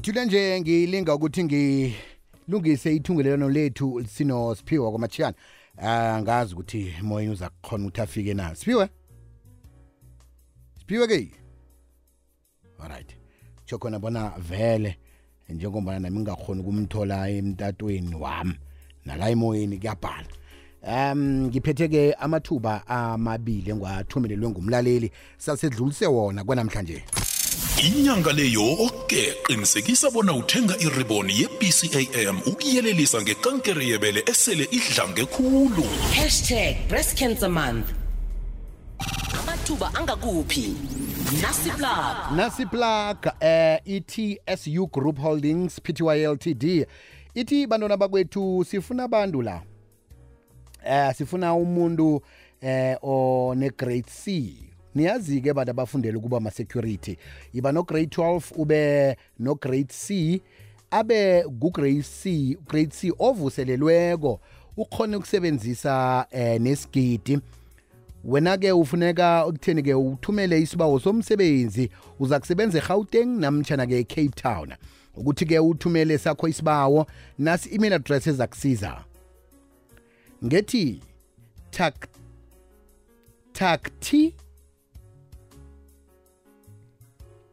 ngithule nje ngilinga ukuthi ngilungise ithungelelano lethu sino Siphiwe kwamachiyana angazi ukuthi moyeni uza kukhona ukuthi afike na. Siphiwe Siphiwe ke? Alright. Chokhona bona vele njengoba nami ngingakhona ukumthola emtatweni wami nala emoyeni kuyabhala. Um ngiphethe ke amathuba amabili engwathumelelwe ngumlaleli sasedlulise wona kwanamhlanje. Inyanga le yoke qinisekisa bona uthenga iriboni ye-bcam ukuyelelisa ngekankere yebele esele idlange khulu. Hashtag breast cancer month. Amathuba angakuphi? Nasiplug. Nasi plug eh iTSU Group Holdings Pty Ltd ithi bantwana bakwethu sifuna abantu la. Eh sifuna umuntu eh one grade C. niyazi ke bantu abafundela ukuba ama security iba no grade 12 ube no grade C abe ku grade C grade C ovuselelweko ukhona ukusebenzisa eh nesigidi. Wena ke ufuneka ukutheni ke uthumele isibawo somsebenzi uza kusebenza eGauteng namtjana ke eCape Town. Ukuthi ke uthumele sakho isibawo nasi email address ezakusiza. Ngethi tak takti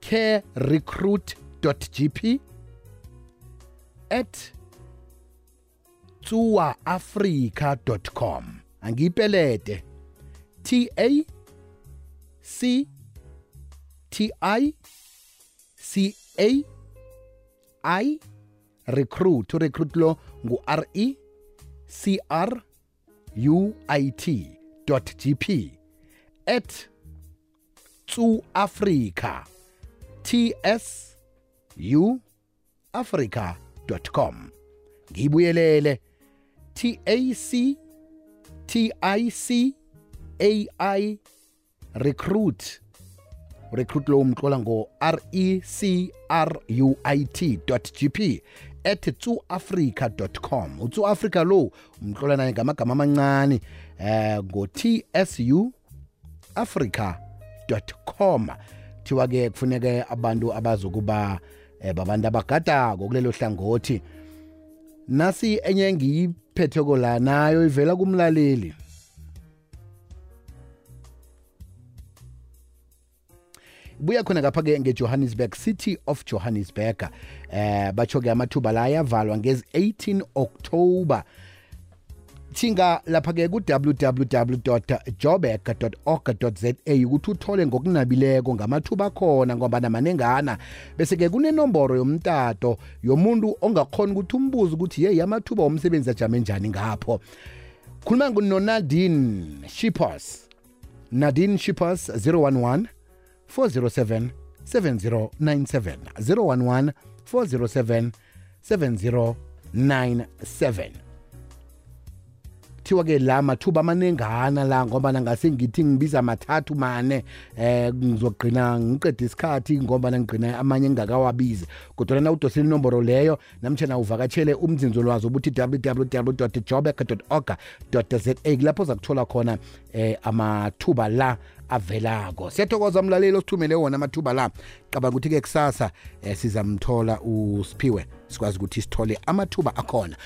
carecruit.gp at tsuwaafrica.com angiyipelete T A C T I C A I recruit. Recruit lo ngu R E C R U I T dot gp at tsu africa t s u africa.com ngibuyelele. T a c t i c a i recruit. Recruit lo umtlola ngo r e c r u i t gp at tsuafrica.com utsuafrica lo umtlola naye ngamagama amancane eh ngo tsu africa.com thiwa ke kufuneke abantu abazokuba eh, babantu abagadako kulelo hlangothi. Nasi enye ngiyiphetheko la nayo ivela kumlaleli. Buya khona ngapha ke ngejohannesburg city of johannesburg. Eh batsho ke amathuba la ayavalwa ngezi-18 october. Thinga lapha ke ku-www.joburg.org.za ukuthi uthole ngokunabileko ngamathuba akhona ngoba namanengana bese ke kunenomboro yomtato yomuntu ongakhona ukuthi umbuze ukuthi yeyi amathuba womsebenzi ajame njani ngapho? Khuluma nonadine shippers. Nadine shippers 011 407 7097 011 407 7097 kuthiwa ke la mathuba amanengana la ngoba nangase ngithi ngibiza mathathu mane eh ngizogqina ngiqeda isikhathi ngoba ngigqina amanye ngingakawabizi kodwa na udosela inomboro leyo namtjana uvakatshele umzinzo lwazo ubuthi www.joburg.org.za lapho zakuthola khona eh amathuba la avelako. Siyathokoza umlaleli osithumele wona amathuba la. Qaba ukuthi ke kusasa eh, sizamthola usiphiwe. Sikwazi ukuthi sithole amathuba akhona.